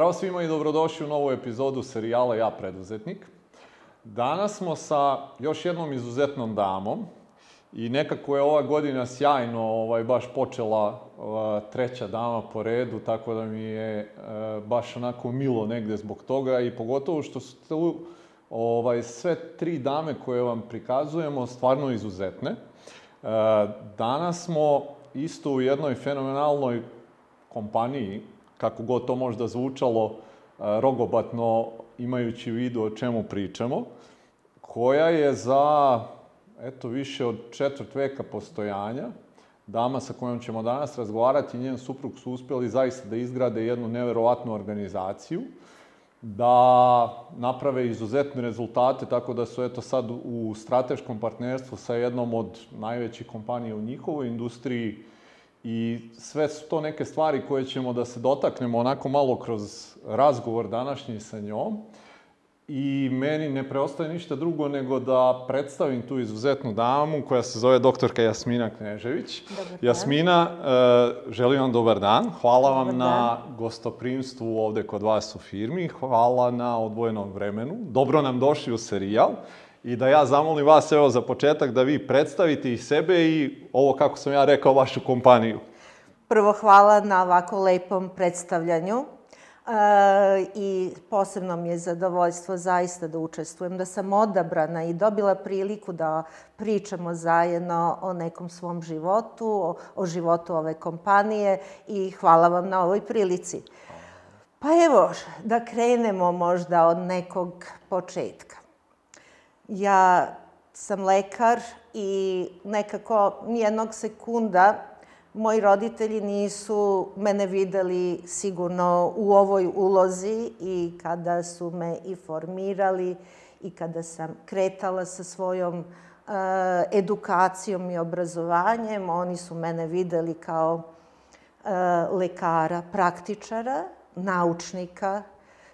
Zdravo svima i dobrodošli u novu epizodu serijala Ja preduzetnik. Danas smo sa još jednom izuzetnom damom i nekako je ova godina sjajno ovaj, baš počela ova, treća dama po redu, tako da mi je e, baš onako milo negde zbog toga i pogotovo što su tu ovaj, sve tri dame koje vam prikazujemo stvarno izuzetne. E, danas smo isto u jednoj fenomenalnoj kompaniji, kako god to možda zvučalo e, rogobatno imajući u vidu o čemu pričamo, koja je za eto, više od četvrt veka postojanja, dama sa kojom ćemo danas razgovarati njen suprug su uspjeli zaista da izgrade jednu neverovatnu organizaciju, da naprave izuzetne rezultate, tako da su eto sad u strateškom partnerstvu sa jednom od najvećih kompanija u njihovoj industriji i sve su to neke stvari koje ćemo da se dotaknemo onako malo kroz razgovor današnji sa njom. I meni ne preostaje ništa drugo nego da predstavim tu izuzetnu damu koja se zove doktorka Jasmina Knežević. Dobar dan. Jasmina, e, želim vam dobar dan. Hvala vam Dobar na gostoprimstvu ovde kod vas u firmi. Hvala na odvojenom vremenu. Dobro nam došli u serijal. I da ja zamolim vas, evo, za početak da vi predstavite i sebe i ovo, kako sam ja rekao, vašu kompaniju. Prvo hvala na ovako lepom predstavljanju. E, I posebno mi je zadovoljstvo zaista da učestvujem, da sam odabrana i dobila priliku da pričamo zajedno o nekom svom životu, o, o životu ove kompanije i hvala vam na ovoj prilici. Pa evo, da krenemo možda od nekog početka. Ja sam lekar i nekako nijednog sekunda moji roditelji nisu mene videli sigurno u ovoj ulozi i kada su me i formirali i kada sam kretala sa svojom uh, edukacijom i obrazovanjem, oni su mene videli kao uh, lekara, praktičara, naučnika,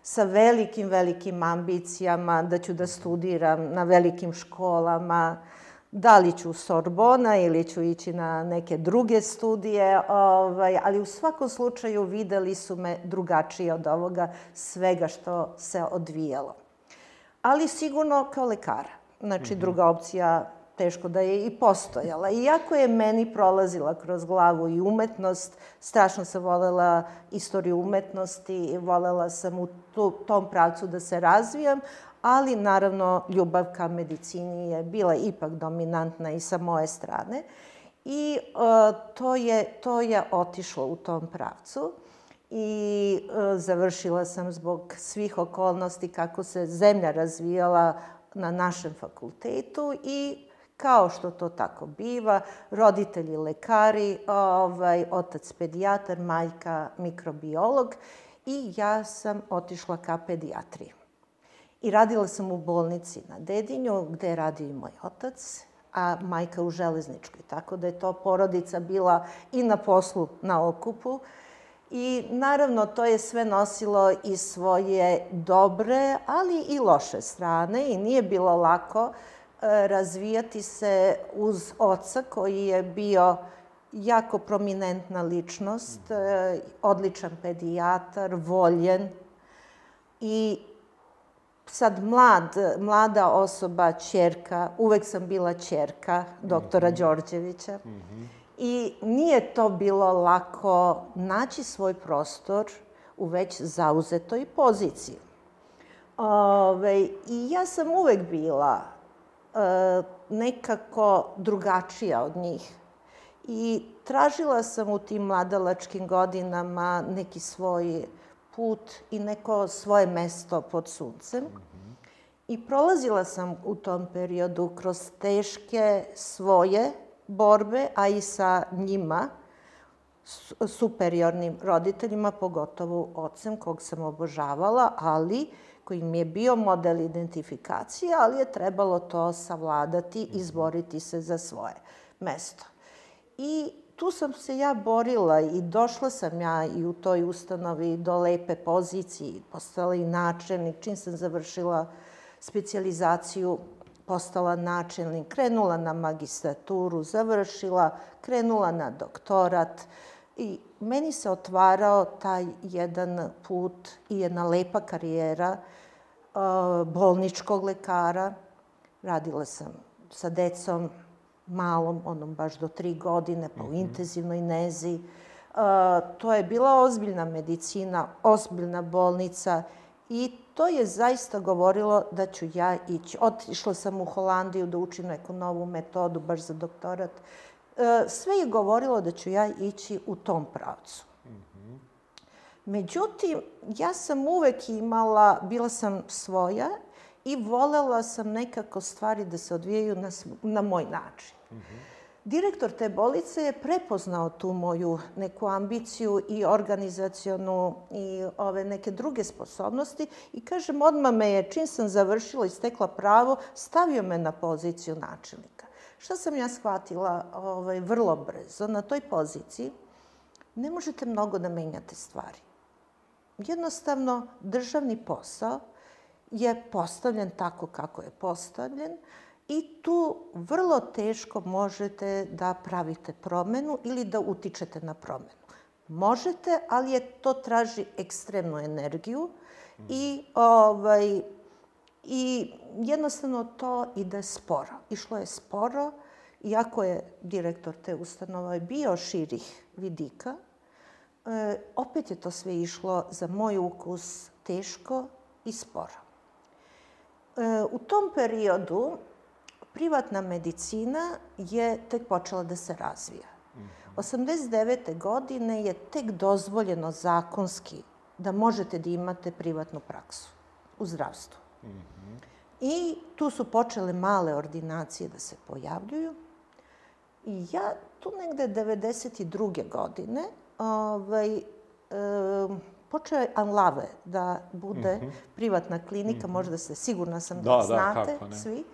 sa velikim, velikim ambicijama da ću da studiram na velikim školama, da li ću Sorbona ili ću ići na neke druge studije, ovaj, ali u svakom slučaju videli su me drugačije od ovoga svega što se odvijalo. Ali sigurno kao lekara. Znači, mm -hmm. druga opcija teško da je i postojala. Iako je meni prolazila kroz glavu i umetnost, strašno sam volela istoriju umetnosti, i volela sam u tu, tom pravcu da se razvijam, ali naravno ljubav ka medicini je bila ipak dominantna i sa moje strane. I uh, to, je, to je otišlo u tom pravcu i uh, završila sam zbog svih okolnosti kako se zemlja razvijala na našem fakultetu i kao što to tako biva, roditelji lekari, ovaj, otac pedijatar, majka mikrobiolog i ja sam otišla ka pedijatriji. I radila sam u bolnici na Dedinju, gde je radio i moj otac, a majka u Železničkoj. Tako da je to porodica bila i na poslu na okupu. I naravno to je sve nosilo i svoje dobre, ali i loše strane i nije bilo lako e, razvijati se uz oca koji je bio jako prominentna ličnost, e, odličan pedijatar, voljen i sad mlad, mlada osoba, čerka, uvek sam bila čerka doktora mm -hmm. Đorđevića. Mm -hmm. I nije to bilo lako naći svoj prostor u već zauzetoj poziciji. Ove, I ja sam uvek bila e, nekako drugačija od njih. I tražila sam u tim mladalačkim godinama neki svoj put i neko svoje mesto pod suncem. Mm -hmm. I prolazila sam u tom periodu kroz teške svoje borbe, a i sa njima, superiornim roditeljima, pogotovo ocem kog sam obožavala, ali koji mi je bio model identifikacije, ali je trebalo to savladati i izboriti se za svoje mesto. I tu sam se ja borila i došla sam ja i u toj ustanovi do lepe pozicije, postala i načelnik, čim sam završila specijalizaciju, postala načelnik, krenula na magistraturu, završila, krenula na doktorat, I meni se otvarao taj jedan put i jedna lepa karijera bolničkog lekara. Radila sam sa decom malom, onom baš do tri godine, pa u intenzivnoj nezi. Uh, to je bila ozbiljna medicina, ozbiljna bolnica i to je zaista govorilo da ću ja ići. Otišla sam u Holandiju da učim neku novu metodu, baš za doktorat. E, sve je govorilo da ću ja ići u tom pravcu. Međutim, ja sam uvek imala, bila sam svoja i volela sam nekako stvari da se odvijaju na, na moj način. Mm -hmm. Direktor te bolnice je prepoznao tu moju neku ambiciju i organizacionu i ove neke druge sposobnosti i kažem, odmah me je, čim sam završila i stekla pravo, stavio me na poziciju načelnika. Šta sam ja shvatila ovaj, vrlo brzo na toj poziciji? Ne možete mnogo da menjate stvari. Jednostavno, državni posao je postavljen tako kako je postavljen i tu vrlo teško možete da pravite promenu ili da utičete na promenu. Možete, ali je to traži ekstremnu energiju i ovaj, I jednostavno to ide sporo. Išlo je sporo, iako je direktor te ustanove bio širih vidika, e, opet je to sve išlo za moj ukus teško i sporo. E, u tom periodu privatna medicina je tek počela da se razvija. 89. godine je tek dozvoljeno zakonski da možete da imate privatnu praksu u zdravstvu. Mm -hmm. I tu su počele male ordinacije da se pojavljuju. I ja tu negde 92. godine ovaj, e, počeo je Anlave da bude mm -hmm. privatna klinika, mm -hmm. možda se, sigurna sam da, da, da znate kako ne. svi.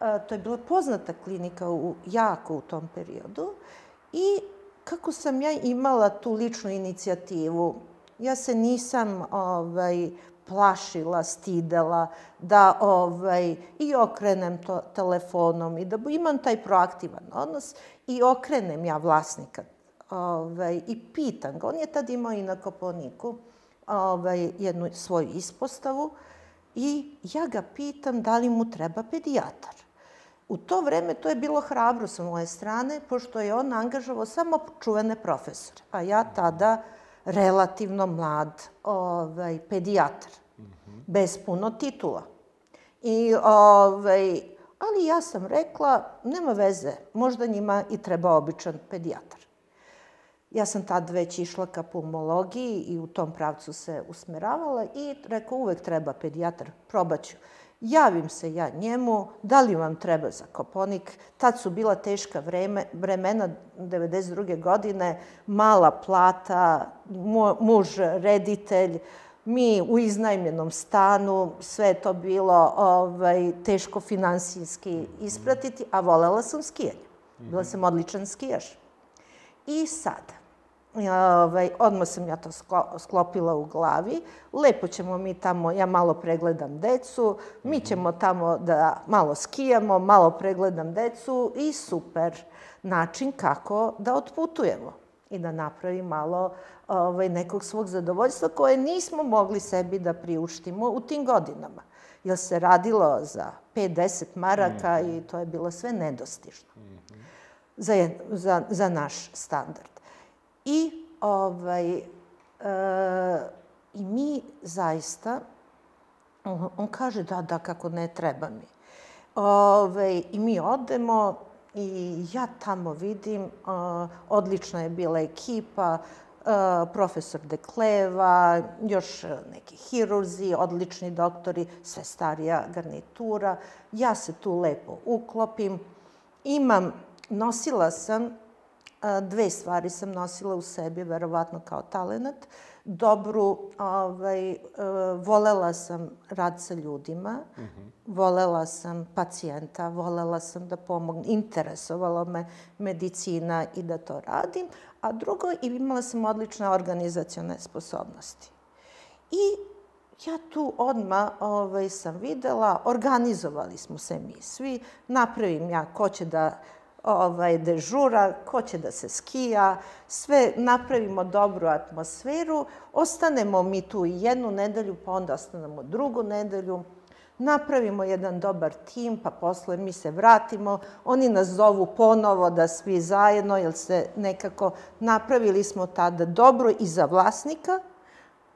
E, to je bila poznata klinika u, jako u tom periodu. I kako sam ja imala tu ličnu inicijativu, ja se nisam ovaj, plašila, stidela, da ovaj, i okrenem to telefonom i da imam taj proaktivan odnos i okrenem ja vlasnika ovaj, i pitam ga. On je tad imao i na Koponiku ovaj, jednu svoju ispostavu i ja ga pitam da li mu treba pedijatar. U to vreme to je bilo hrabro sa moje strane, pošto je on angažovao samo čuvene profesore, a ja tada relativno mlad ovaj, pedijatar, mm -hmm. bez puno titula. I, ovaj, ali ja sam rekla, nema veze, možda njima i treba običan pedijatar. Ja sam tad već išla ka pulmologiji i u tom pravcu se usmeravala i rekao, uvek treba pedijatar, probaću. Javim se ja njemu, da li vam treba za koponik. Tad su bila teška vreme, vremena, 92. godine, mala plata, muž reditelj, mi u iznajmljenom stanu, sve to bilo ovaj, teško finansijski ispratiti, a volela sam skijanje. Bila sam odličan skijaš. I sada, ovaj, odmah sam ja to sklopila u glavi. Lepo ćemo mi tamo, ja malo pregledam decu, mi mhm. ćemo tamo da malo skijamo, malo pregledam decu i super način kako da otputujemo i da napravi malo ovaj, nekog svog zadovoljstva koje nismo mogli sebi da priuštimo u tim godinama. Jer se radilo za 5-10 maraka mm. i to je bilo sve nedostižno mm za, za, za naš standard. I, ovaj, e, i mi zaista, on, kaže da, da, kako ne treba mi. Ove, ovaj, I mi odemo i ja tamo vidim, uh, odlična je bila ekipa, uh, profesor Dekleva, još neki hirurzi, odlični doktori, sve starija garnitura. Ja se tu lepo uklopim. Imam, nosila sam Dve stvari sam nosila u sebi, verovatno kao talenat. Dobru, ovaj, e, volela sam rad sa ljudima, mm -hmm. volela sam pacijenta, volela sam da pomognem, interesovalo me medicina i da to radim. A drugo, imala sam odlične organizacione sposobnosti. I ja tu odma ovaj, sam videla, organizovali smo se mi svi, napravim ja ko će da ovaj, dežura, ko će da se skija, sve napravimo dobru atmosferu, ostanemo mi tu i jednu nedelju, pa onda ostanemo drugu nedelju, napravimo jedan dobar tim, pa posle mi se vratimo, oni nas zovu ponovo da svi zajedno, jer se nekako napravili smo tada dobro i za vlasnika,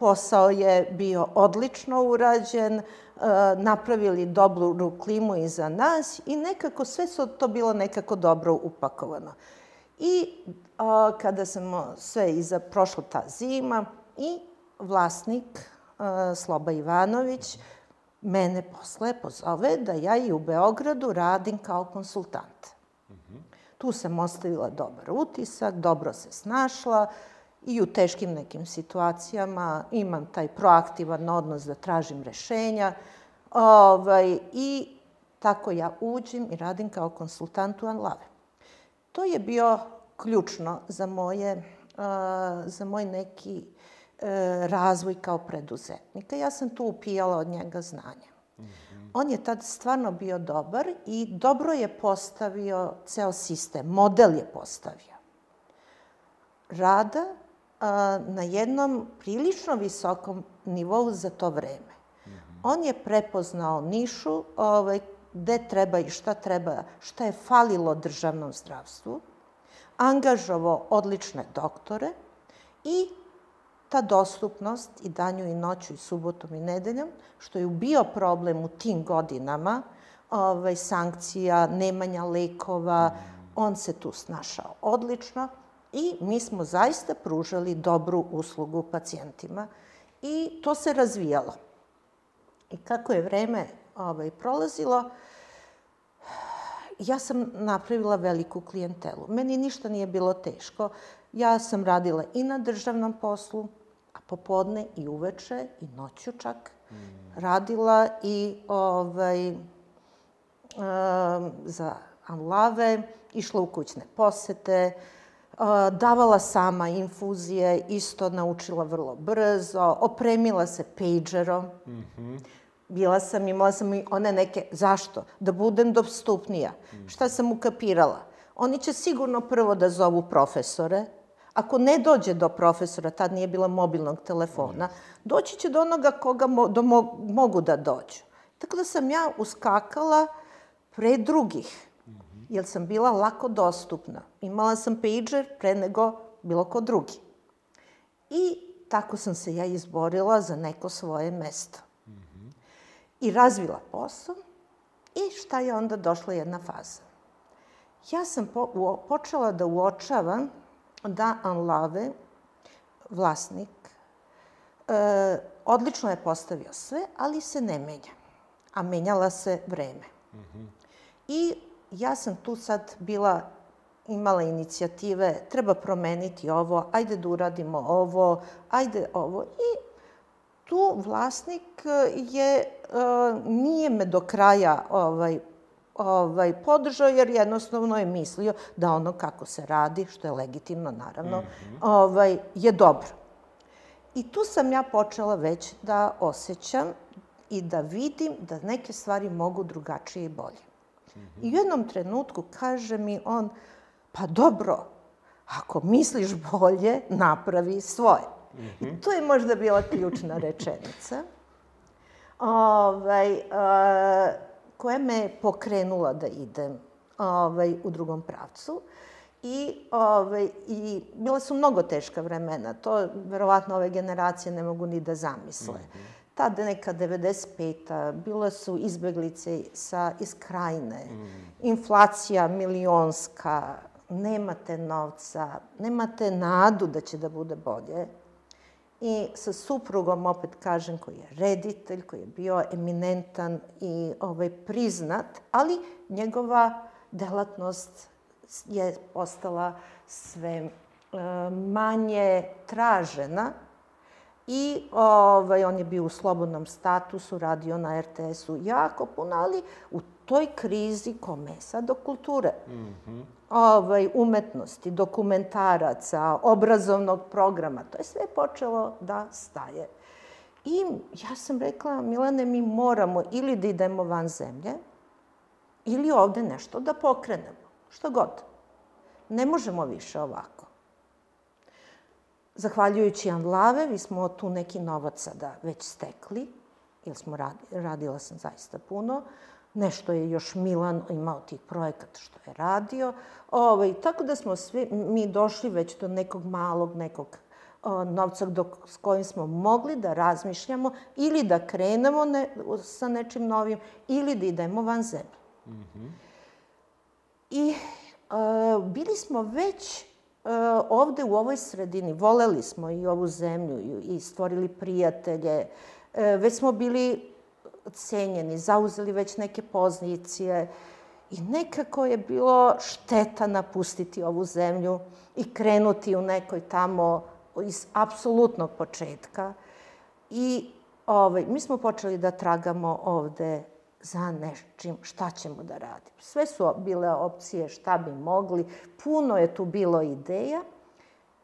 posao je bio odlično urađen, e, napravili dobru klimu i za nas i nekako sve su to bilo nekako dobro upakovano. I a, kada smo sve iza, prošla ta zima i vlasnik a, Sloba Ivanović mene posle pozove da ja i u Beogradu radim kao konsultant. Mm -hmm. Tu sam ostavila dobar utisak, dobro se snašla i u teškim nekim situacijama imam taj proaktivan odnos da tražim rešenja. Ovaj, I tako ja uđem i radim kao konsultant u Anlave. To je bio ključno za moje, za moj neki E, razvoj kao preduzetnika. Ja sam tu upijala od njega znanja. Mm -hmm. On je tad stvarno bio dobar i dobro je postavio ceo sistem, model je postavio. Rada na jednom prilično visokom nivou za to vreme. Mm -hmm. On je prepoznao nišu ovaj, gde treba i šta treba, šta je falilo državnom zdravstvu, angažovao odlične doktore i ta dostupnost i danju i noću i subotom i nedeljom, što je bio problem u tim godinama, ovaj, sankcija, nemanja lekova, on se tu snašao odlično i mi smo zaista pružali dobru uslugu pacijentima i to se razvijalo. I kako je vreme ovaj, prolazilo, ja sam napravila veliku klijentelu. Meni ništa nije bilo teško. Ja sam radila i na državnom poslu, popodne i uveče i noću čak mm. radila i ovaj, za anlave, išla u kućne posete, davala sama infuzije, isto naučila vrlo brzo, opremila se pagerom. Mm -hmm. Bila sam, imala sam i one neke, zašto? Da budem dostupnija. Mm. Šta sam ukapirala? Oni će sigurno prvo da zovu profesore, Ako ne dođe do profesora, tad nije bilo mobilnog telefona, doći će do onoga koga mo, do mo, mogu da dođu. Tako da sam ja uskakala pre drugih, jer sam bila lako dostupna. Imala sam pager pre nego bilo ko drugi. I tako sam se ja izborila za neko svoje mesto. I razvila posao. I šta je onda došla jedna faza? Ja sam po, u, počela da uočavam da Anlave, vlasnik, e, odlično je postavio sve, ali se ne menja. A menjala se vreme. Mm -hmm. I ja sam tu sad bila, imala inicijative, treba promeniti ovo, ajde da uradimo ovo, ajde ovo. I tu vlasnik je, e, nije me do kraja ovaj, ovaj, podržao jer jednostavno je mislio da ono kako se radi, što je legitimno naravno, mm -hmm. ovaj, je dobro. I tu sam ja počela već da osjećam i da vidim da neke stvari mogu drugačije i bolje. I u jednom trenutku kaže mi on, pa dobro, ako misliš bolje, napravi svoje. Mm -hmm. I mhm. to je možda bila ključna rečenica. Ovaj, uh, koja me pokrenula da idem ovaj, u drugom pravcu. I, ovaj, I bila su mnogo teška vremena. To verovatno ove generacije ne mogu ni da zamisle. Mm -hmm. Tada neka 95-a, bila su izbeglice sa, iz krajine, mm. inflacija milionska, nemate novca, nemate nadu da će da bude bolje. I sa suprugom, opet kažem, koji je reditelj, koji je bio eminentan i ovaj, priznat, ali njegova delatnost je postala sve e, manje tražena i ovaj, on je bio u slobodnom statusu, radio na RTS-u jako puno, ali u toj krizi kome sad do kulture. Mm -hmm ovaj, umetnosti, dokumentaraca, obrazovnog programa, to je sve počelo da staje. I ja sam rekla, Milane, mi moramo ili da idemo van zemlje, ili ovde nešto da pokrenemo. Što god. Ne možemo više ovako. Zahvaljujući Anlave, vi smo tu neki novac sada već stekli, jer smo radi, radila sam zaista puno. Nešto je još Milan imao tih projekata što je radio. Ovaj, tako da smo svi, mi došli već do nekog malog, nekog o, novca dok, s kojim smo mogli da razmišljamo ili da krenemo ne, sa nečim novim ili da idemo van zemlje. Mm -hmm. I e, bili smo već ovde u ovoj sredini, voleli smo i ovu zemlju i, i stvorili prijatelje, e, već smo bili cenjeni, zauzeli već neke pozicije i nekako je bilo šteta napustiti ovu zemlju i krenuti u nekoj tamo iz apsolutnog početka. I ovaj, mi smo počeli da tragamo ovde za nečim, šta ćemo da radimo. Sve su bile opcije šta bi mogli, puno je tu bilo ideja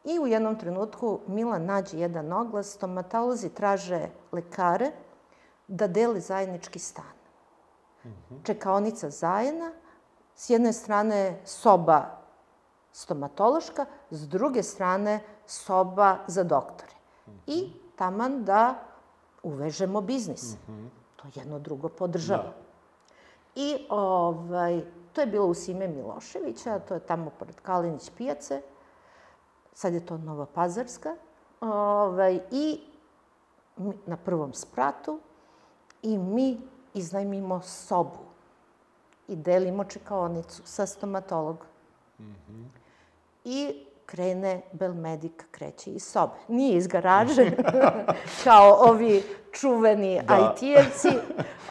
i u jednom trenutku Milan nađe jedan oglas, stomatolozi traže lekare da dele zajednički stan. Mm -hmm. Čekaonica zajedna, s jedne strane soba stomatološka, s druge strane soba za doktore. Mm -hmm. I taman da uvežemo biznis. Mm -hmm. To jedno drugo podržava. Da. I ovaj, to je bilo u Sime Miloševića, to je tamo pored Kalinić pijace. Sad je to Nova Pazarska. Ovaj, I na prvom spratu i mi iznajmimo sobu i delimo čekaonicu sa stomatologom. Mm -hmm. I krene Belmedik, kreće iz sobe. Nije iz garaže, kao ovi čuveni da. IT-evci,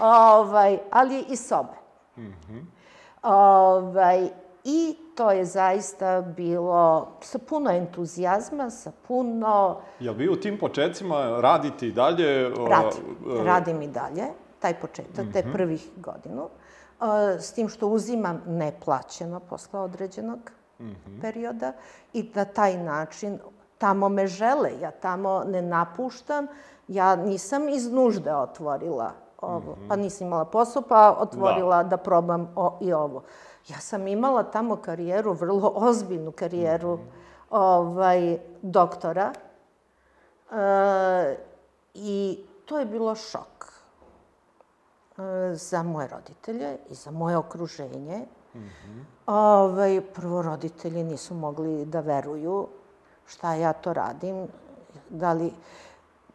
ovaj, ali iz sobe. Mm -hmm. ovaj, I to je zaista bilo sa puno entuzijazma, sa puno... Jel vi u tim početcima radite i dalje? Radim, radim i dalje, taj početak, mm -hmm. te mhm. prvih godinu. S tim što uzimam neplaćeno posle određenog mm -hmm. perioda i na taj način tamo me žele, ja tamo ne napuštam, ja nisam iz nužde otvorila ovo, mm -hmm. pa nisam imala posao, pa otvorila da, da probam o, i ovo. Ja sam imala tamo karijeru, vrlo ozbiljnu karijeru mm -hmm. ovaj, doktora e, i to je bilo šok e, za moje roditelje i za moje okruženje. Mm -hmm. ovaj, prvo, roditelji nisu mogli da veruju šta ja to radim, da li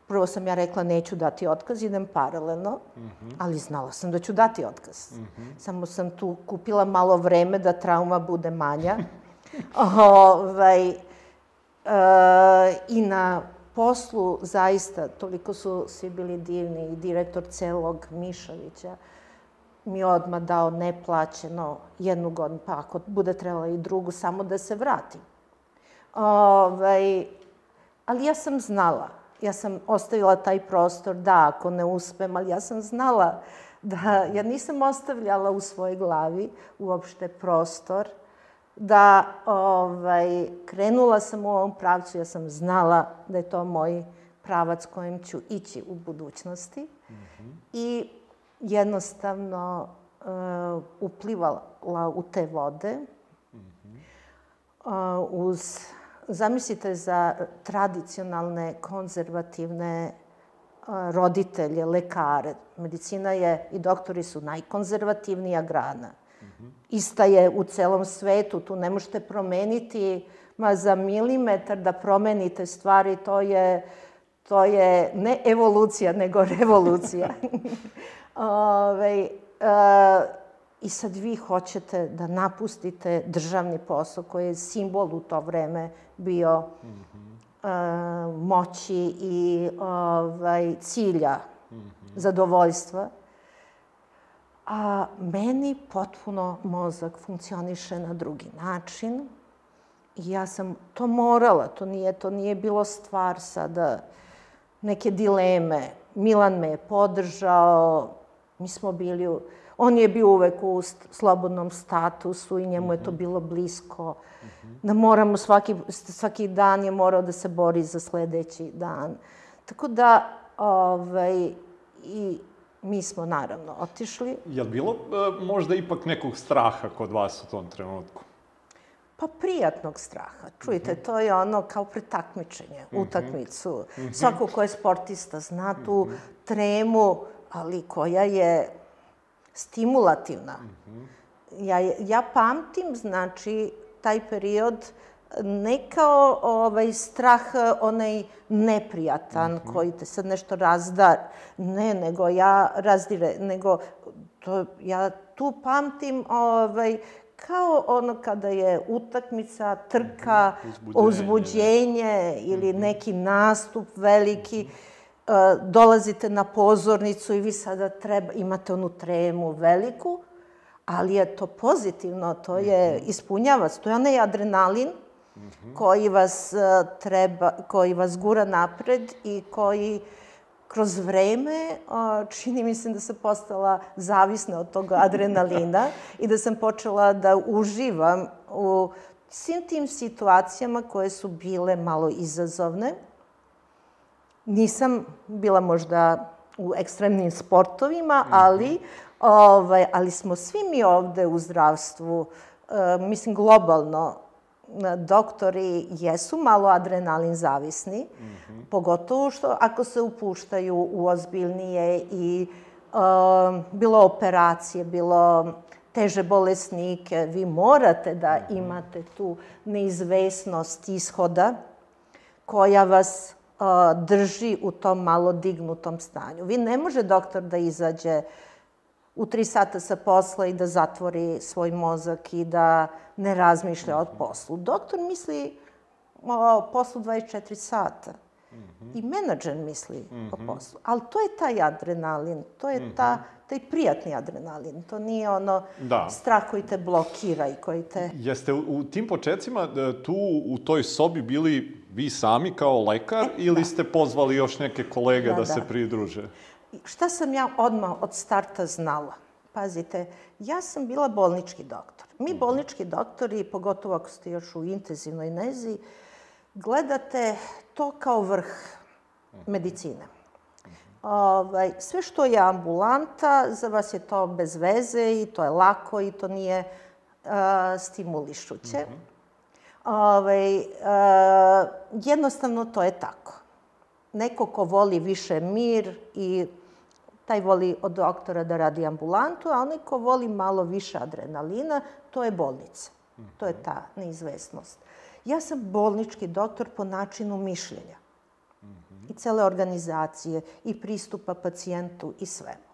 prvo sam ja rekla neću dati otkaz, idem paralelno, mm -hmm. ali znala sam da ću dati otkaz. Mm -hmm. Samo sam tu kupila malo vreme da trauma bude manja. ovaj, e, I na poslu zaista, toliko su svi bili divni i direktor celog Mišovića mi odmah dao neplaćeno jednu godinu, pa ako bude trebala i drugu, samo da se vratim. Ovaj, ali ja sam znala ja sam ostavila taj prostor, da, ako ne uspem, ali ja sam znala da ja nisam ostavljala u svojoj glavi uopšte prostor, da ovaj, krenula sam u ovom pravcu, ja sam znala da je to moj pravac kojim ću ići u budućnosti mm -hmm. i jednostavno uh, uplivala u te vode uh, uz Zamislite za tradicionalne, konzervativne roditelje, lekare. Medicina je i doktori su najkonzervativnija grana. Ista je u celom svetu, tu ne možete promeniti ma za milimetar da promenite stvari, to je, to je ne evolucija, nego revolucija. Ove, a, I sad vi hoćete da napustite državni posao koji je simbol u to vreme bio mm -hmm. uh, moći i ovaj, cilja, mm -hmm. zadovoljstva. A meni potpuno mozak funkcioniše na drugi način. I ja sam to morala, to nije, to nije bilo stvar sada neke dileme. Milan me je podržao, mi smo bili u On je bio uvek u slobodnom statusu i njemu je to mhm. bilo blisko. Da moramo svaki, svaki dan je morao da se bori za sledeći dan. Tako da, ovaj, i mi smo naravno otišli. Je li bilo e, možda ipak nekog straha kod vas u tom trenutku? Pa prijatnog straha. Čujte, to je ono kao pretakmičenje, utakmicu. Svako ko je sportista zna tu tremu, ali koja je stimulativna. Ja, ja pamtim, znači, taj period ne kao ovaj strah, onaj neprijatan, koji te sad nešto razdar. Ne, nego ja razdire, nego to, ja tu pamtim ovaj, kao ono kada je utakmica, trka, Uzbuđenje. uzbuđenje ili neki nastup veliki, e, dolazite na pozornicu i vi sada treba, imate onu tremu veliku, ali je to pozitivno, to je ispunjava vas, to je onaj adrenalin koji vas e, treba, koji vas gura napred i koji kroz vreme, a, čini mi se da sam postala zavisna od tog adrenalina i da sam počela da uživam u svim tim situacijama koje su bile malo izazovne. Nisam bila možda u ekstremnim sportovima, ali, ovaj, ali smo svi mi ovde u zdravstvu, e, mislim globalno, e, doktori jesu malo adrenalin zavisni, pogotovo što ako se upuštaju u ozbiljnije i e, bilo operacije, bilo teže bolesnike, vi morate da imate tu neizvesnost ishoda koja vas drži u tom malo dignutom stanju. Vi ne može doktor da izađe u tri sata sa posla i da zatvori svoj mozak i da ne razmišlja o poslu. Doktor misli o poslu 24 sata. I menadžer misli o poslu. Ali to je taj adrenalin, to je ta, taj prijatni adrenalin. To nije ono Da. strah koji te blokira i koji te... Jeste u, u tim početcima e, tu u toj sobi bili vi sami kao lekar ili ste pozvali još neke kolege da, Da, se da. pridruže? Šta sam ja odmah od starta znala? Pazite, ja sam bila bolnički doktor. Mi bolnički doktori, pogotovo ako ste još u intenzivnoj nezi, gledate to kao vrh medicine. Ovaj, sve što je ambulanta, za vas je to bez veze i to je lako i to nije a, stimulišuće. Ovaj, a, jednostavno to je tako. Neko ko voli više mir i taj voli od doktora da radi ambulantu, a onaj ko voli malo više adrenalina, to je bolnica. To je ta neizvesnost. Ja sam bolnički doktor po načinu mišljenja i cele organizacije i pristupa pacijentu i svemu.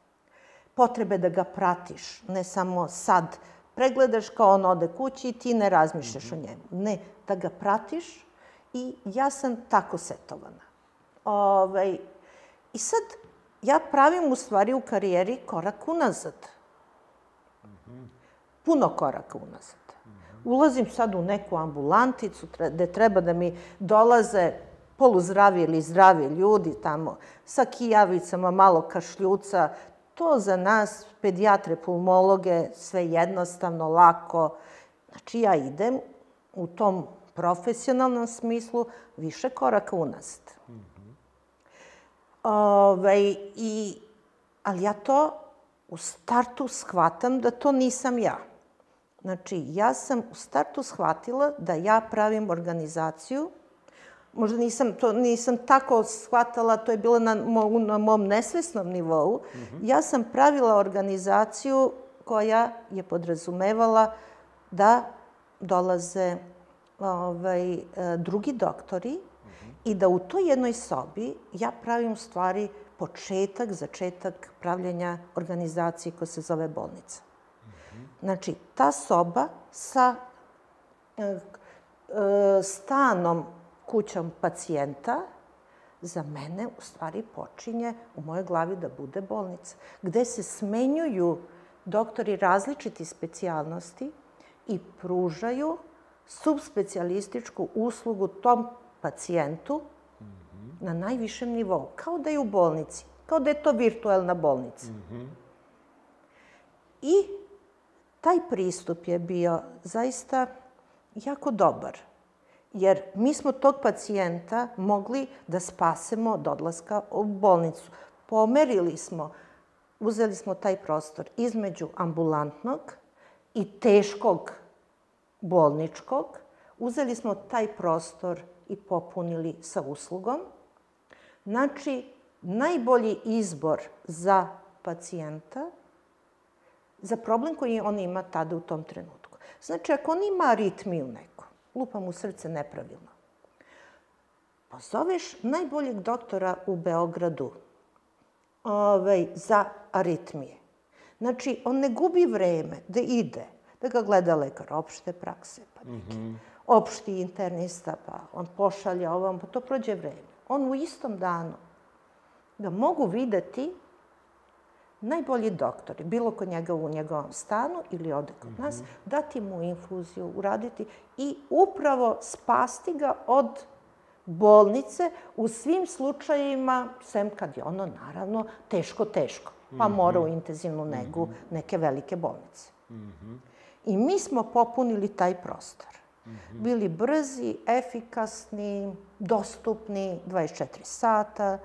Potrebe da ga pratiš, ne samo sad pregledaš kao on ode kući i ti ne razmišljaš o njemu. Ne, da ga pratiš i ja sam tako setovana. Ovaj, I sad, ja pravim u stvari u karijeri korak unazad. Puno koraka unazad. Ulazim sad u neku ambulanticu gde treba da mi dolaze poluzdravi ili zdravi ljudi tamo sa kijavicama, malo kašljuca. To za nas, pedijatre, pulmologe, sve jednostavno, lako. Znači, ja idem u tom profesionalnom smislu više koraka unazad. Ovaj, i, ali ja to u startu shvatam da to nisam ja. Znači, ja sam u startu shvatila da ja pravim organizaciju, možda nisam, to nisam tako shvatala, to je bilo na, mo, na mom nesvesnom nivou. Ja sam pravila organizaciju koja je podrazumevala da dolaze ovaj, e, drugi doktori i da u toj jednoj sobi ja pravim stvari početak, začetak pravljenja organizacije koja se zove bolnica. Znači, ta soba sa e, e, stanom kućom pacijenta za mene u stvari počinje u mojoj glavi da bude bolnica, gde se smenjuju doktori različiti specijalnosti i pružaju subspecijalističku uslugu tom pacijentu na najvišem nivou, kao da je u bolnici, kao da je to virtuelna bolnica. I taj pristup je bio zaista jako dobar, jer mi smo tog pacijenta mogli da spasemo od odlaska u bolnicu. Pomerili smo, uzeli smo taj prostor između ambulantnog i teškog bolničkog, uzeli smo taj prostor i popunili sa uslugom. Znači, najbolji izbor za pacijenta, za problem koji on ima tada u tom trenutku. Znači, ako on ima aritmiju neku, lupa mu srce nepravilno, pozoveš najboljeg doktora u Beogradu ovaj, za aritmije. Znači, on ne gubi vreme da ide, da ga gleda lekar opšte prakse, pa neki mm -hmm. opšti internista, pa on pošalja ovom, pa to prođe vreme. On u istom danu ga mogu videti najbolji doktori, bilo kod njega u njegovom stanu ili ode kod mm -hmm. nas, dati mu infuziju, uraditi i upravo spasti ga od bolnice u svim slučajevima, sem kad je ono, naravno, teško, teško, pa mm -hmm. mora u intenzivnu negu mm -hmm. neke velike bolnice. Mm -hmm. I mi smo popunili taj prostor. Mm -hmm. Bili brzi, efikasni, dostupni 24 sata.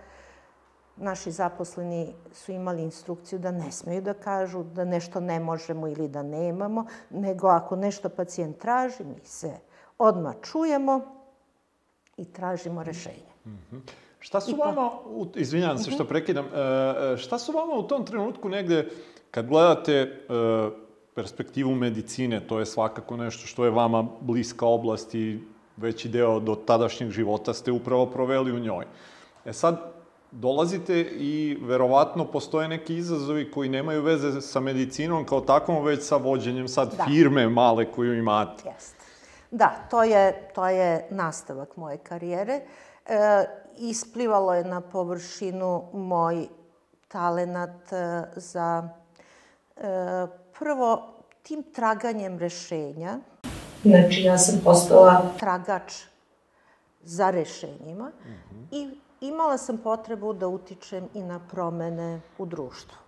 Naši zaposleni su imali instrukciju da ne smeju da kažu da nešto ne možemo ili da nemamo, nego ako nešto pacijent traži, mi se odmah čujemo i tražimo rešenje. Mm -hmm. Šta su pa... vama, izvinjam se što mhm. prekidam, e, e, šta su vama u tom trenutku negde, kad gledate e, perspektivu medicine, to je svakako nešto što je vama bliska oblast i veći deo do tadašnjeg života ste upravo proveli u njoj. E sad, dolazite i verovatno postoje neki izazovi koji nemaju veze sa medicinom kao takvom, već sa vođenjem sad da. firme male koju imate. Jeste. Da, to je, to je nastavak moje karijere. E, isplivalo je na površinu moj talenat e, za e, prvo tim traganjem rešenja. Znači, ja sam postala tragač za rešenjima mm -hmm. i imala sam potrebu da utičem i na promene u društvu.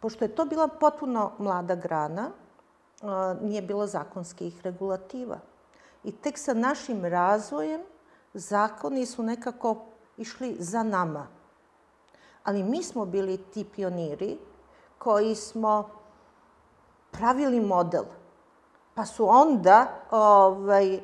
Pošto je to bila potpuno mlada grana, nije bilo zakonskih regulativa. I tek sa našim razvojem zakoni su nekako išli za nama. Ali mi smo bili ti pioniri koji smo pravili model. Pa su onda ovaj,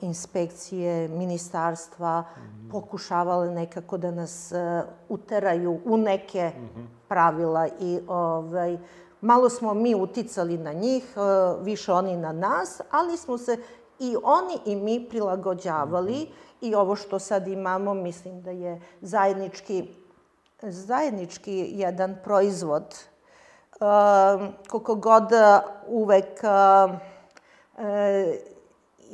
inspekcije, ministarstva -hmm. pokušavale nekako da nas e, uteraju u neke -hmm. pravila i ovaj, Malo smo mi uticali na njih, e, više oni na nas, ali smo se i oni i mi prilagođavali i ovo što sad imamo, mislim da je zajednički, zajednički jedan proizvod. Uh, koliko god uvek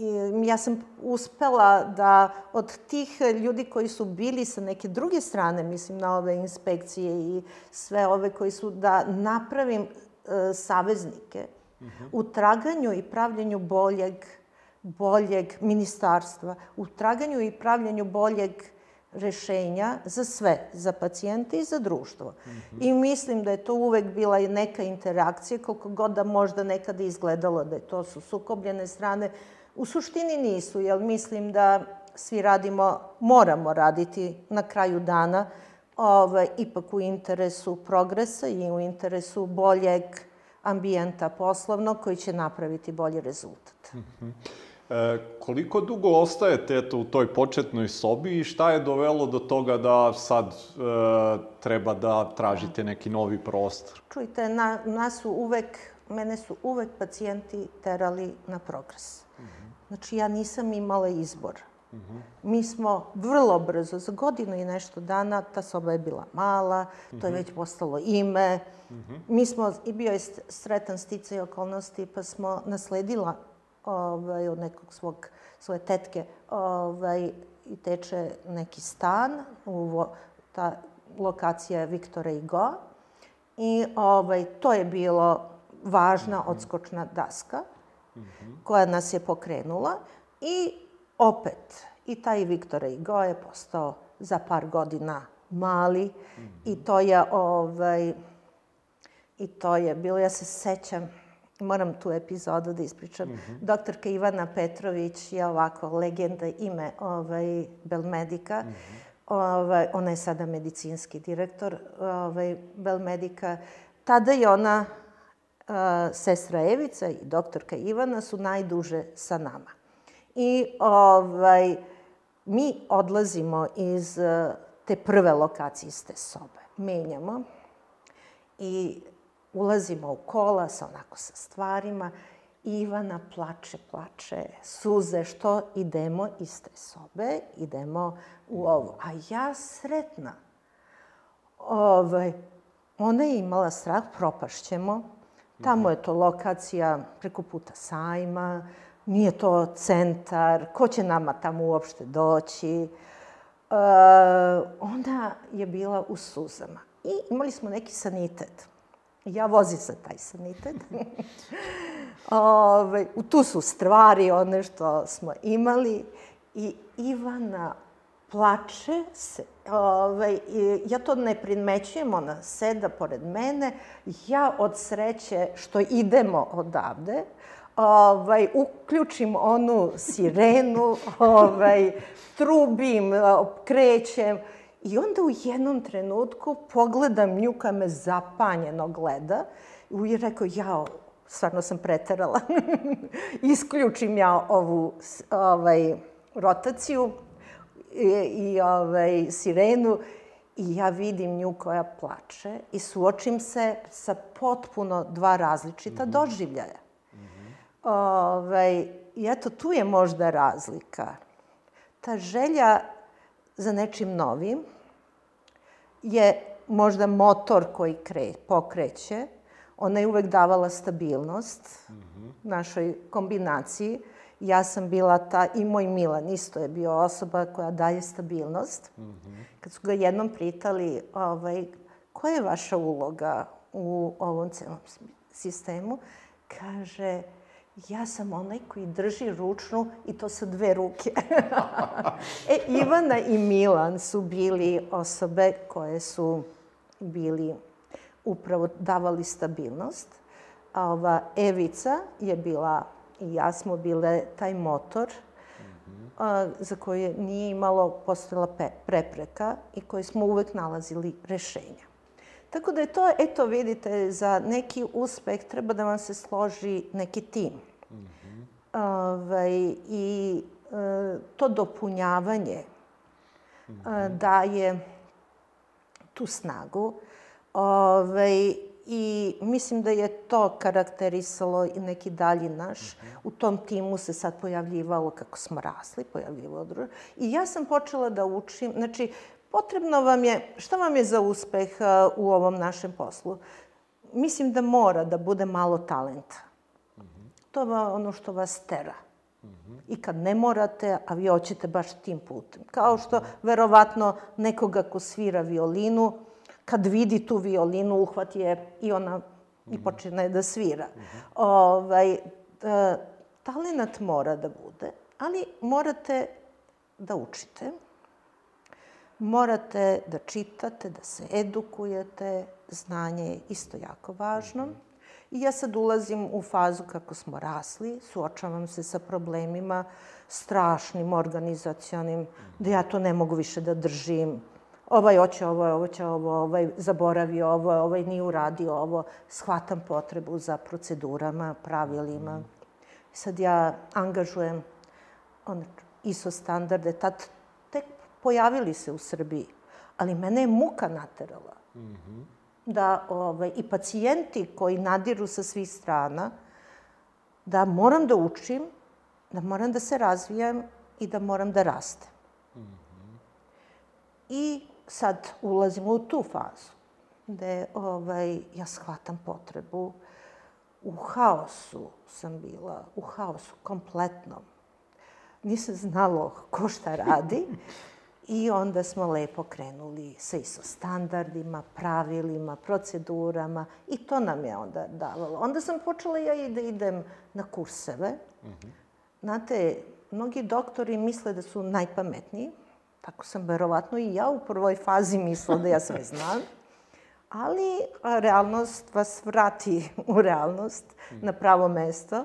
uh, ja sam uspela da od tih ljudi koji su bili sa neke druge strane, mislim na ove inspekcije i sve ove koji su, da napravim e, saveznike uh -huh. u traganju i pravljenju boljeg, boljeg ministarstva, u traganju i pravljenju boljeg rešenja za sve, za pacijente i za društvo. Mm -hmm. I mislim da je to uvek bila i neka interakcija, koliko god da možda nekada izgledalo da je to su sukobljene strane, U suštini nisu, jer mislim da svi radimo, moramo raditi na kraju dana, ovaj, ipak u interesu progresa i u interesu boljeg ambijenta poslovnog koji će napraviti bolji rezultat. Mm -hmm. E, koliko dugo ostajete eto, u toj početnoj sobi i šta je dovelo do toga da sad e, treba da tražite neki novi prostor? Čujte, na, nas su uvek, mene su uvek pacijenti terali na progres. Znači, ja nisam imala izbor. Mm. Mi smo vrlo brzo, za godinu i nešto dana, ta soba je bila mala, to je već postalo ime. Mm. Mi smo, i bio je sretan sticaj okolnosti, pa smo nasledila ovaj, od nekog svog, svoje tetke ovaj, i teče neki stan, u, ta lokacija je Viktora i Go. I ovaj, to je bilo važna odskočna daska koja nas je pokrenula i opet i taj Viktor Igo je postao za par godina mali mm -hmm. i to je ovaj i to je bilo ja se sećam moram tu epizodu da ispričam. Mm -hmm. Doktorka Ivana Petrović je ovako legenda ime ovaj Belmedika. Mm -hmm. ovaj, ona je sada medicinski direktor ovaj, Belmedika. Tada je ona sestra Evica i doktorka Ivana su najduže sa nama. I ovaj, mi odlazimo iz e, te prve lokacijiste sobe. Menjamo i ulazimo u kola sa onako sa stvarima. Ivana plače, plače, suze, što idemo iz te sobe, idemo u ovo. A ja sretna. Ovaj, ona je imala strah, propašćemo. Tamo je to lokacija preko puta sajma, nije to centar, ko će nama tamo uopšte doći. E, ona je bila u suzama. I imali smo neki sanitet. Ja vozim za taj sanitet. Ove, tu su stvari, one što smo imali. I Ivana plače se. Ove, ja to ne primećujem, ona seda pored mene. Ja od sreće što idemo odavde, ovaj, uključim onu sirenu, ovaj, trubim, krećem. I onda u jednom trenutku pogledam nju koja me zapanjeno gleda i rekao, jao, stvarno sam preterala. Isključim ja ovu ovaj, rotaciju i, i ovaj, sirenu i ja vidim nju koja plače i suočim se sa potpuno dva različita mm -hmm. doživljaja. Ovaj, I eto, tu je možda razlika. Ta želja za nečim novim je možda motor koji kre, pokreće. Ona je uvek davala stabilnost mm -hmm. našoj kombinaciji. Ja sam bila ta, i moj Milan isto je bio osoba koja daje stabilnost. Mm -hmm. Kad su ga jednom pitali, ovaj, koja je vaša uloga u ovom celom sistemu, kaže, ja sam onaj koji drži ručnu i to sa dve ruke. e, Ivana i Milan su bili osobe koje su bili upravo davali stabilnost. A ova Evica je bila, i ja smo bile taj motor a, za koje nije imalo postojala prepreka i koje smo uvek nalazili rešenja. Tako da je to, eto vidite, za neki uspeh treba da vam se složi neki tim. Mm -hmm. Ove, I e, to dopunjavanje mm -hmm. daje tu snagu. Ove, I mislim da je to karakterisalo i neki dalji naš. Mm -hmm. U tom timu se sad pojavljivalo, kako smo rasli, pojavljivalo drugo. I ja sam počela da učim, znači, Potrebno vam je, šta vam je za uspeh u ovom našem poslu? Mislim da mora da bude malo talenta. Mm -hmm. To je ono što vas tera. Mm -hmm. I kad ne morate, a vi hoćete baš tim putem. Kao što, verovatno, nekoga ko svira violinu, kad vidi tu violinu, uhvati je i ona mm -hmm. i počne da svira. Mm -hmm. ovaj, da, talent mora da bude, ali morate da učite morate da čitate, da se edukujete, znanje je isto jako važno. I ja sad ulazim u fazu kako smo rasli, suočavam se sa problemima strašnim, organizacionim, da ja to ne mogu više da držim. Ovaj hoće ovo, ovo će ovo, ovaj zaboravi ovo, ovaj nije uradio ovo. Shvatam potrebu za procedurama, pravilima. Sad ja angažujem on, ISO standarde, tad pojavili se u Srbiji, ali mene je muka naterala. Mm -hmm. Da ovaj, i pacijenti koji nadiru sa svih strana, da moram da učim, da moram da se razvijam i da moram da rastem. Mm -hmm. I sad ulazimo u tu fazu, gde ovaj, ja shvatam potrebu. U haosu sam bila, u haosu kompletnom. Nisam znalo ko šta radi. I onda smo lepo krenuli sa ISO standardima, pravilima, procedurama i to nam je onda davalo. Onda sam počela ja i da idem na kurseve. Mm -hmm. Znate, mnogi doktori misle da su najpametniji. Tako sam verovatno i ja u prvoj fazi mislila da ja sve znam. Ali realnost vas vrati u realnost, na pravo mesto.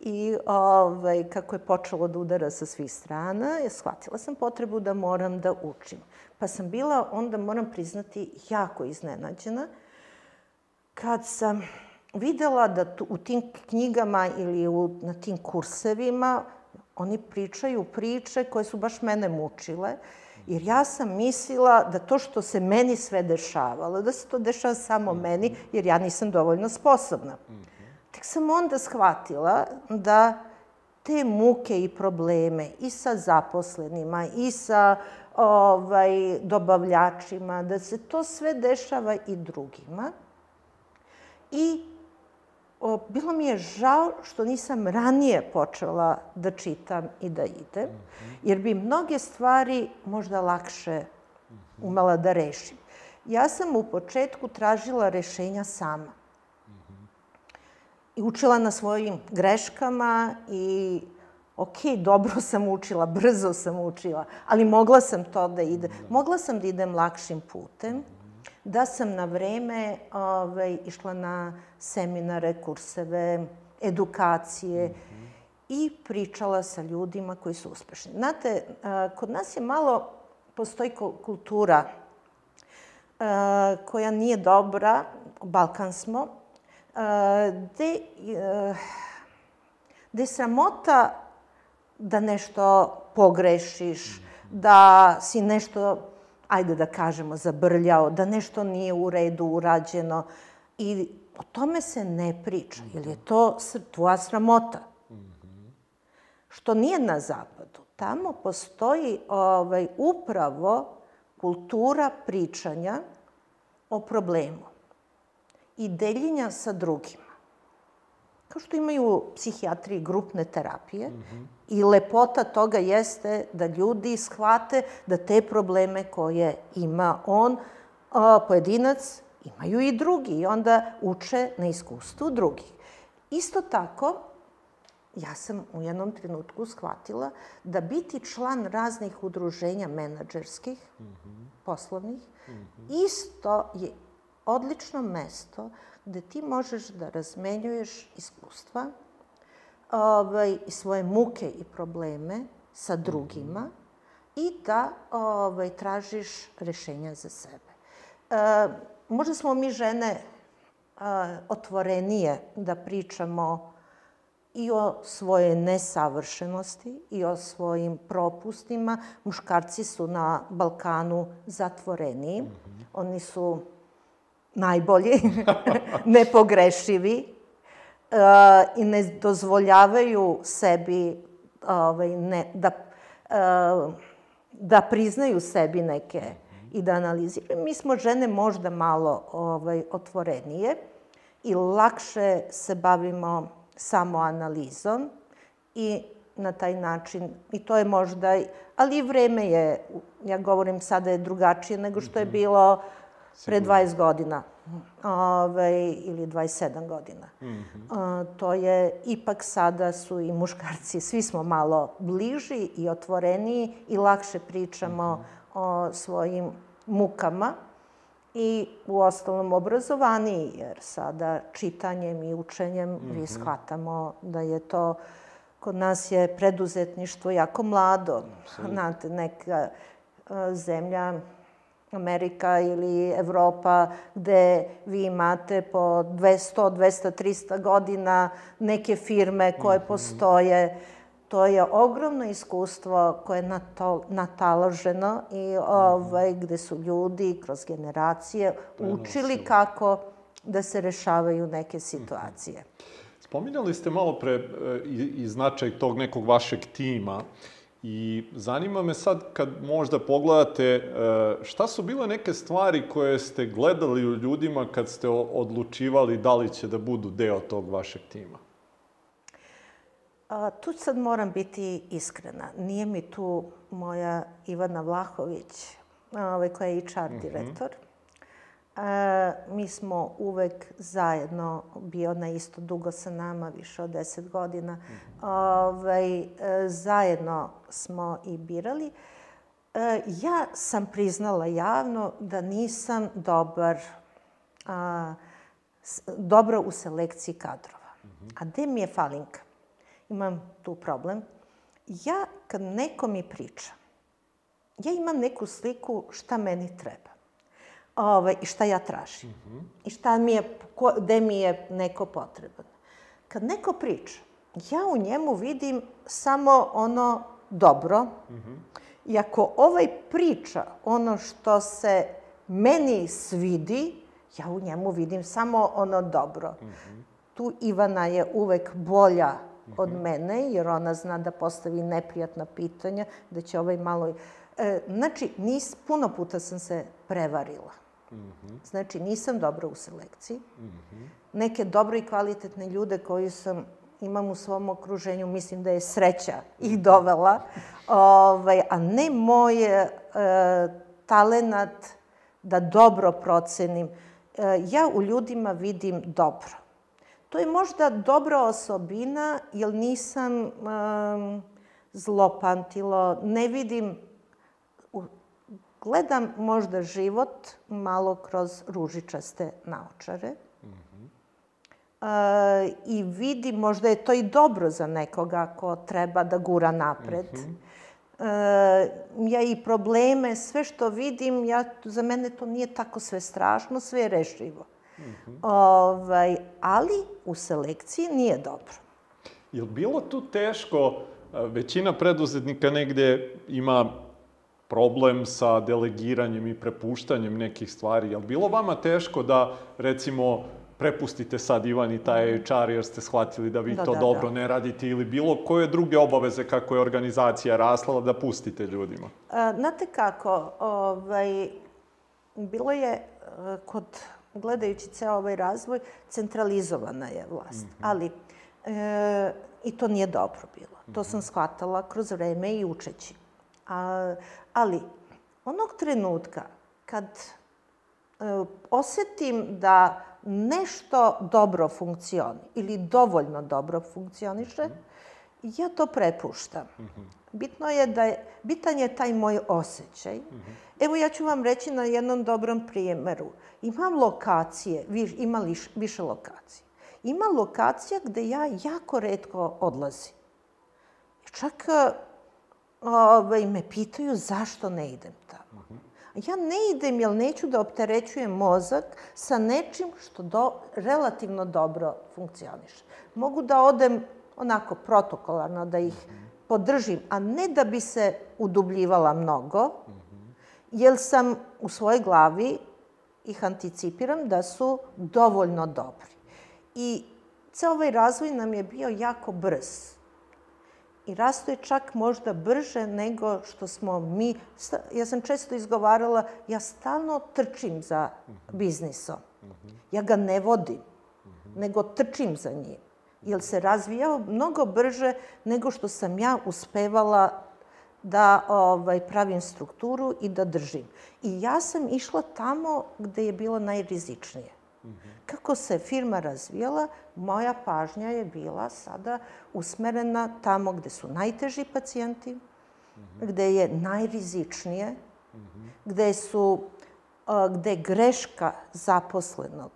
I ovaj, kako je počelo da udara sa svih strana, je shvatila sam potrebu da moram da učim. Pa sam bila, onda moram priznati, jako iznenađena kad sam videla da u tim knjigama ili u, na tim kursevima oni pričaju priče koje su baš mene mučile. Jer ja sam mislila da to što se meni sve dešavalo, da se to dešava samo meni, jer ja nisam dovoljno sposobna. Tek sam onda shvatila da te muke i probleme i sa zaposlenima i sa ovaj, dobavljačima, da se to sve dešava i drugima. I o, bilo mi je žao što nisam ranije počela da čitam i da idem, jer bi mnoge stvari možda lakše umela da rešim. Ja sam u početku tražila rešenja sama. I učila na svojim greškama i ok, dobro sam učila, brzo sam učila, ali mogla sam to da idem. Mogla sam da idem lakšim putem, da sam na vreme ovaj, išla na seminare, kurseve, edukacije i pričala sa ljudima koji su uspešni. Znate, kod nas je malo, postoji kultura koja nije dobra, Balkan smo, gde, gde je sramota da nešto pogrešiš, da si nešto, ajde da kažemo, zabrljao, da nešto nije u redu urađeno. I o tome se ne priča, jer je to tvoja sramota. Što nije na zapadu. Tamo postoji ovaj, upravo kultura pričanja o problemu i deljenja sa drugima. Kao što imaju psihijatriji grupne terapije, mm -hmm. i lepota toga jeste da ljudi shvate da te probleme koje ima on, a, pojedinac, imaju i drugi i onda uče na iskustvu drugih. Isto tako, ja sam u jednom trenutku shvatila da biti član raznih udruženja menadžerskih, mm -hmm. poslovnih, mm -hmm. isto je odlično mesto gde ti možeš da razmenjuješ iskustva ovaj, i svoje muke i probleme sa drugima mm -hmm. i da ovaj, tražiš rešenja za sebe. E, možda smo mi žene a, otvorenije da pričamo i o svojoj nesavršenosti i o svojim propustima. Muškarci su na Balkanu zatvoreniji. Mm -hmm. Oni su najbolji, nepogrešivi uh, i ne dozvoljavaju sebi ovaj, ne, da, uh, da priznaju sebi neke i da analiziraju. Mi smo žene možda malo ovaj, otvorenije i lakše se bavimo samo analizom i na taj način, i to je možda, ali i vreme je, ja govorim sada je drugačije nego što je mhm. bilo pre 20 godina ove, ili 27 godina. Mm -hmm. A, to je, ipak sada su i muškarci, svi smo malo bliži i otvoreniji i lakše pričamo mm -hmm. o svojim mukama i u ostalom obrazovaniji, jer sada čitanjem i učenjem mm -hmm. mi shvatamo da je to, kod nas je preduzetništvo jako mlado. Znate, neka zemlja Amerika ili Evropa, gde vi imate po 200, 200, 300 godina neke firme koje mhm. postoje. To je ogromno iskustvo koje je nataloženo i ovaj, gde su ljudi kroz generacije učili kako da se rešavaju neke situacije. Spominjali ste malo pre e, i, i značaj tog nekog vašeg tima. I zanima me sad kad možda pogledate e, šta su bile neke stvari koje ste gledali u ljudima kad ste odlučivali da li će da budu deo tog vašeg tima? A, tu sad moram biti iskrena. Nije mi tu moja Ivana Vlahović, ovaj, koja je HR mm -hmm. E, mi smo uvek zajedno, bio na isto dugo sa nama, više od deset godina, mm -hmm. ovaj, e, zajedno smo i birali. E, ja sam priznala javno da nisam dobar, a, dobro u selekciji kadrova. Mm -hmm. A gde mi je falinka? Imam tu problem. Ja, kad neko mi priča, ja imam neku sliku šta meni treba. Ovaj, i šta ja tražim. I šta mi je, ko, gde mi je neko potreban. Kad neko priča, ja u njemu vidim samo ono dobro. I ako ovaj priča ono što se meni svidi, ja u njemu vidim samo ono dobro. Tu Ivana je uvek bolja od mene, jer ona zna da postavi neprijatna pitanja, da će ovaj malo... E, znači, nis, puno puta sam se prevarila. Znači, nisam dobra u selekciji. Neke dobre i kvalitetne ljude koji sam imam u svom okruženju, mislim da je sreća ih dovela, ovaj, a ne moj e, talenat da dobro procenim. E, ja u ljudima vidim dobro. To je možda dobra osobina, jer nisam um, zlopantilo, ne vidim, gledam možda život malo kroz ružičaste naočare. Uh, I vidim, možda je to i dobro za nekoga ko treba da gura napred. Mm -hmm. Uh, ja i probleme, sve što vidim, ja, za mene to nije tako sve strašno, sve je rešivo. Mm -hmm. ovaj, ali u selekciji nije dobro. Je li bilo tu teško, većina preduzetnika negde ima problem sa delegiranjem i prepuštanjem nekih stvari. Je li bilo vama teško da, recimo, prepustite sad Ivan i taj HR jer ste shvatili da vi da, to da, dobro da. ne radite ili bilo koje druge obaveze kako je organizacija rasla da pustite ljudima? A, znate kako, ovaj, bilo je kod, gledajući ceo ovaj razvoj, centralizovana je vlast. Mm -hmm. Ali, e, i to nije dobro bilo. To sam mhm. shvatala kroz vreme i učeći. A, ali, onog trenutka kad e, osetim da nešto dobro funkcioni ili dovoljno dobro funkcioniše, ja to prepuštam. Bitno je da je, bitan je taj moj osjećaj. Evo ja ću vam reći na jednom dobrom primjeru. Imam lokacije, vi, ima liš, više lokacije. Ima lokacija gde ja jako redko odlazim. Čak ovaj, me pitaju zašto ne idem tamo. Ja ne idem jer neću da opterećujem mozak sa nečim što do, relativno dobro funkcioniše. Mogu da odem onako protokolarno, da ih podržim, a ne da bi se udubljivala mnogo, jer sam u svojoj glavi ih anticipiram da su dovoljno dobri. I ceo ovaj razvoj nam je bio jako brz i rastu je čak možda brže nego što smo mi. Ja sam često izgovarala, ja stalno trčim za biznisom. Ja ga ne vodim, nego trčim za njim. Jer se razvijao mnogo brže nego što sam ja uspevala da ovaj, pravim strukturu i da držim. I ja sam išla tamo gde je bilo najrizičnije. Kako se firma razvijala, moja pažnja je bila sada usmerena tamo gde su najteži pacijenti, gde je najrizičnije, gde su gde greška zaposlenog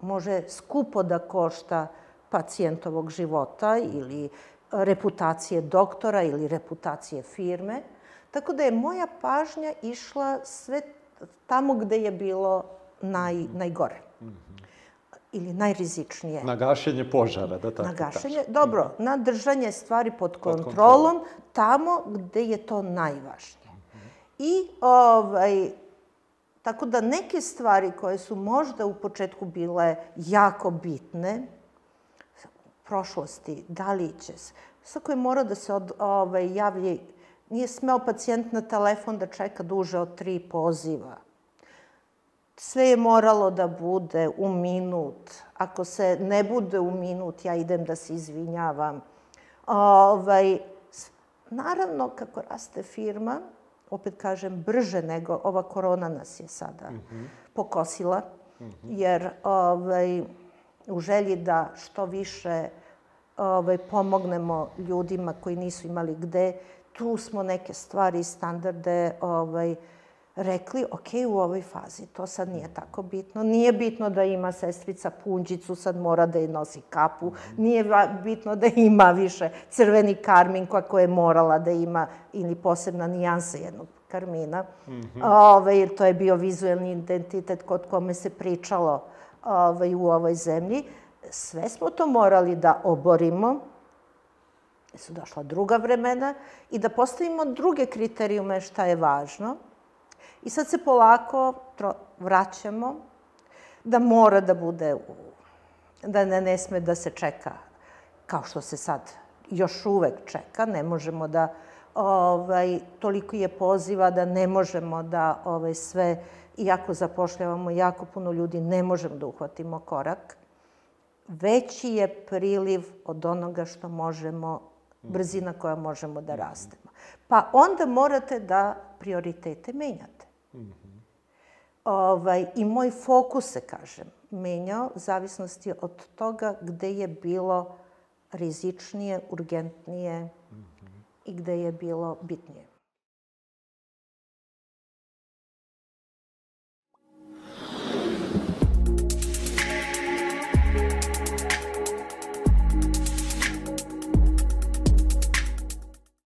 može skupo da košta pacijentovog života ili reputacije doktora ili reputacije firme. Tako da je moja pažnja išla sve tamo gde je bilo naj, najgore. Ili najrizičnije. Na gašenje požara, da tako Na gašenje, kažem. dobro, na držanje stvari pod kontrolom, pod kontrolom, tamo gde je to najvažnije. Mm -hmm. I, ovaj, tako da neke stvari koje su možda u početku bile jako bitne, u prošlosti, da li će se, svako je morao da se od, ovaj, javlji, nije smeo pacijent na telefon da čeka duže od tri poziva sve je moralo da bude u minut. Ako se ne bude u minut, ja idem da se izvinjavam. Ovaj, naravno, kako raste firma, opet kažem, brže nego ova korona nas je sada mm -hmm. pokosila, mm -hmm. jer ovaj, u želji da što više ovaj, pomognemo ljudima koji nisu imali gde, tu smo neke stvari i standarde ovaj, rekli, ok, u ovoj fazi to sad nije tako bitno. Nije bitno da ima sestrica punđicu, sad mora da je nosi kapu. Nije bitno da ima više crveni karmin koja je morala da ima ili posebna nijansa jednog karmina. Mm -hmm. Ove, to je bio vizuelni identitet kod kome se pričalo ove, ovaj, u ovoj zemlji. Sve smo to morali da oborimo, su došla druga vremena i da postavimo druge kriterijume šta je važno. I sad se polako vraćamo da mora da bude, da ne, ne sme da se čeka kao što se sad još uvek čeka. Ne možemo da, ovaj, toliko je poziva da ne možemo da ovaj, sve, iako zapošljavamo jako puno ljudi, ne možemo da uhvatimo korak. Veći je priliv od onoga što možemo, brzina koja možemo da rastemo. Pa onda morate da prioritete menjate. Ovaj, I moj fokus se, kažem, menjao zavisnosti od toga gde je bilo rizičnije, urgentnije mm -hmm. i gde je bilo bitnije.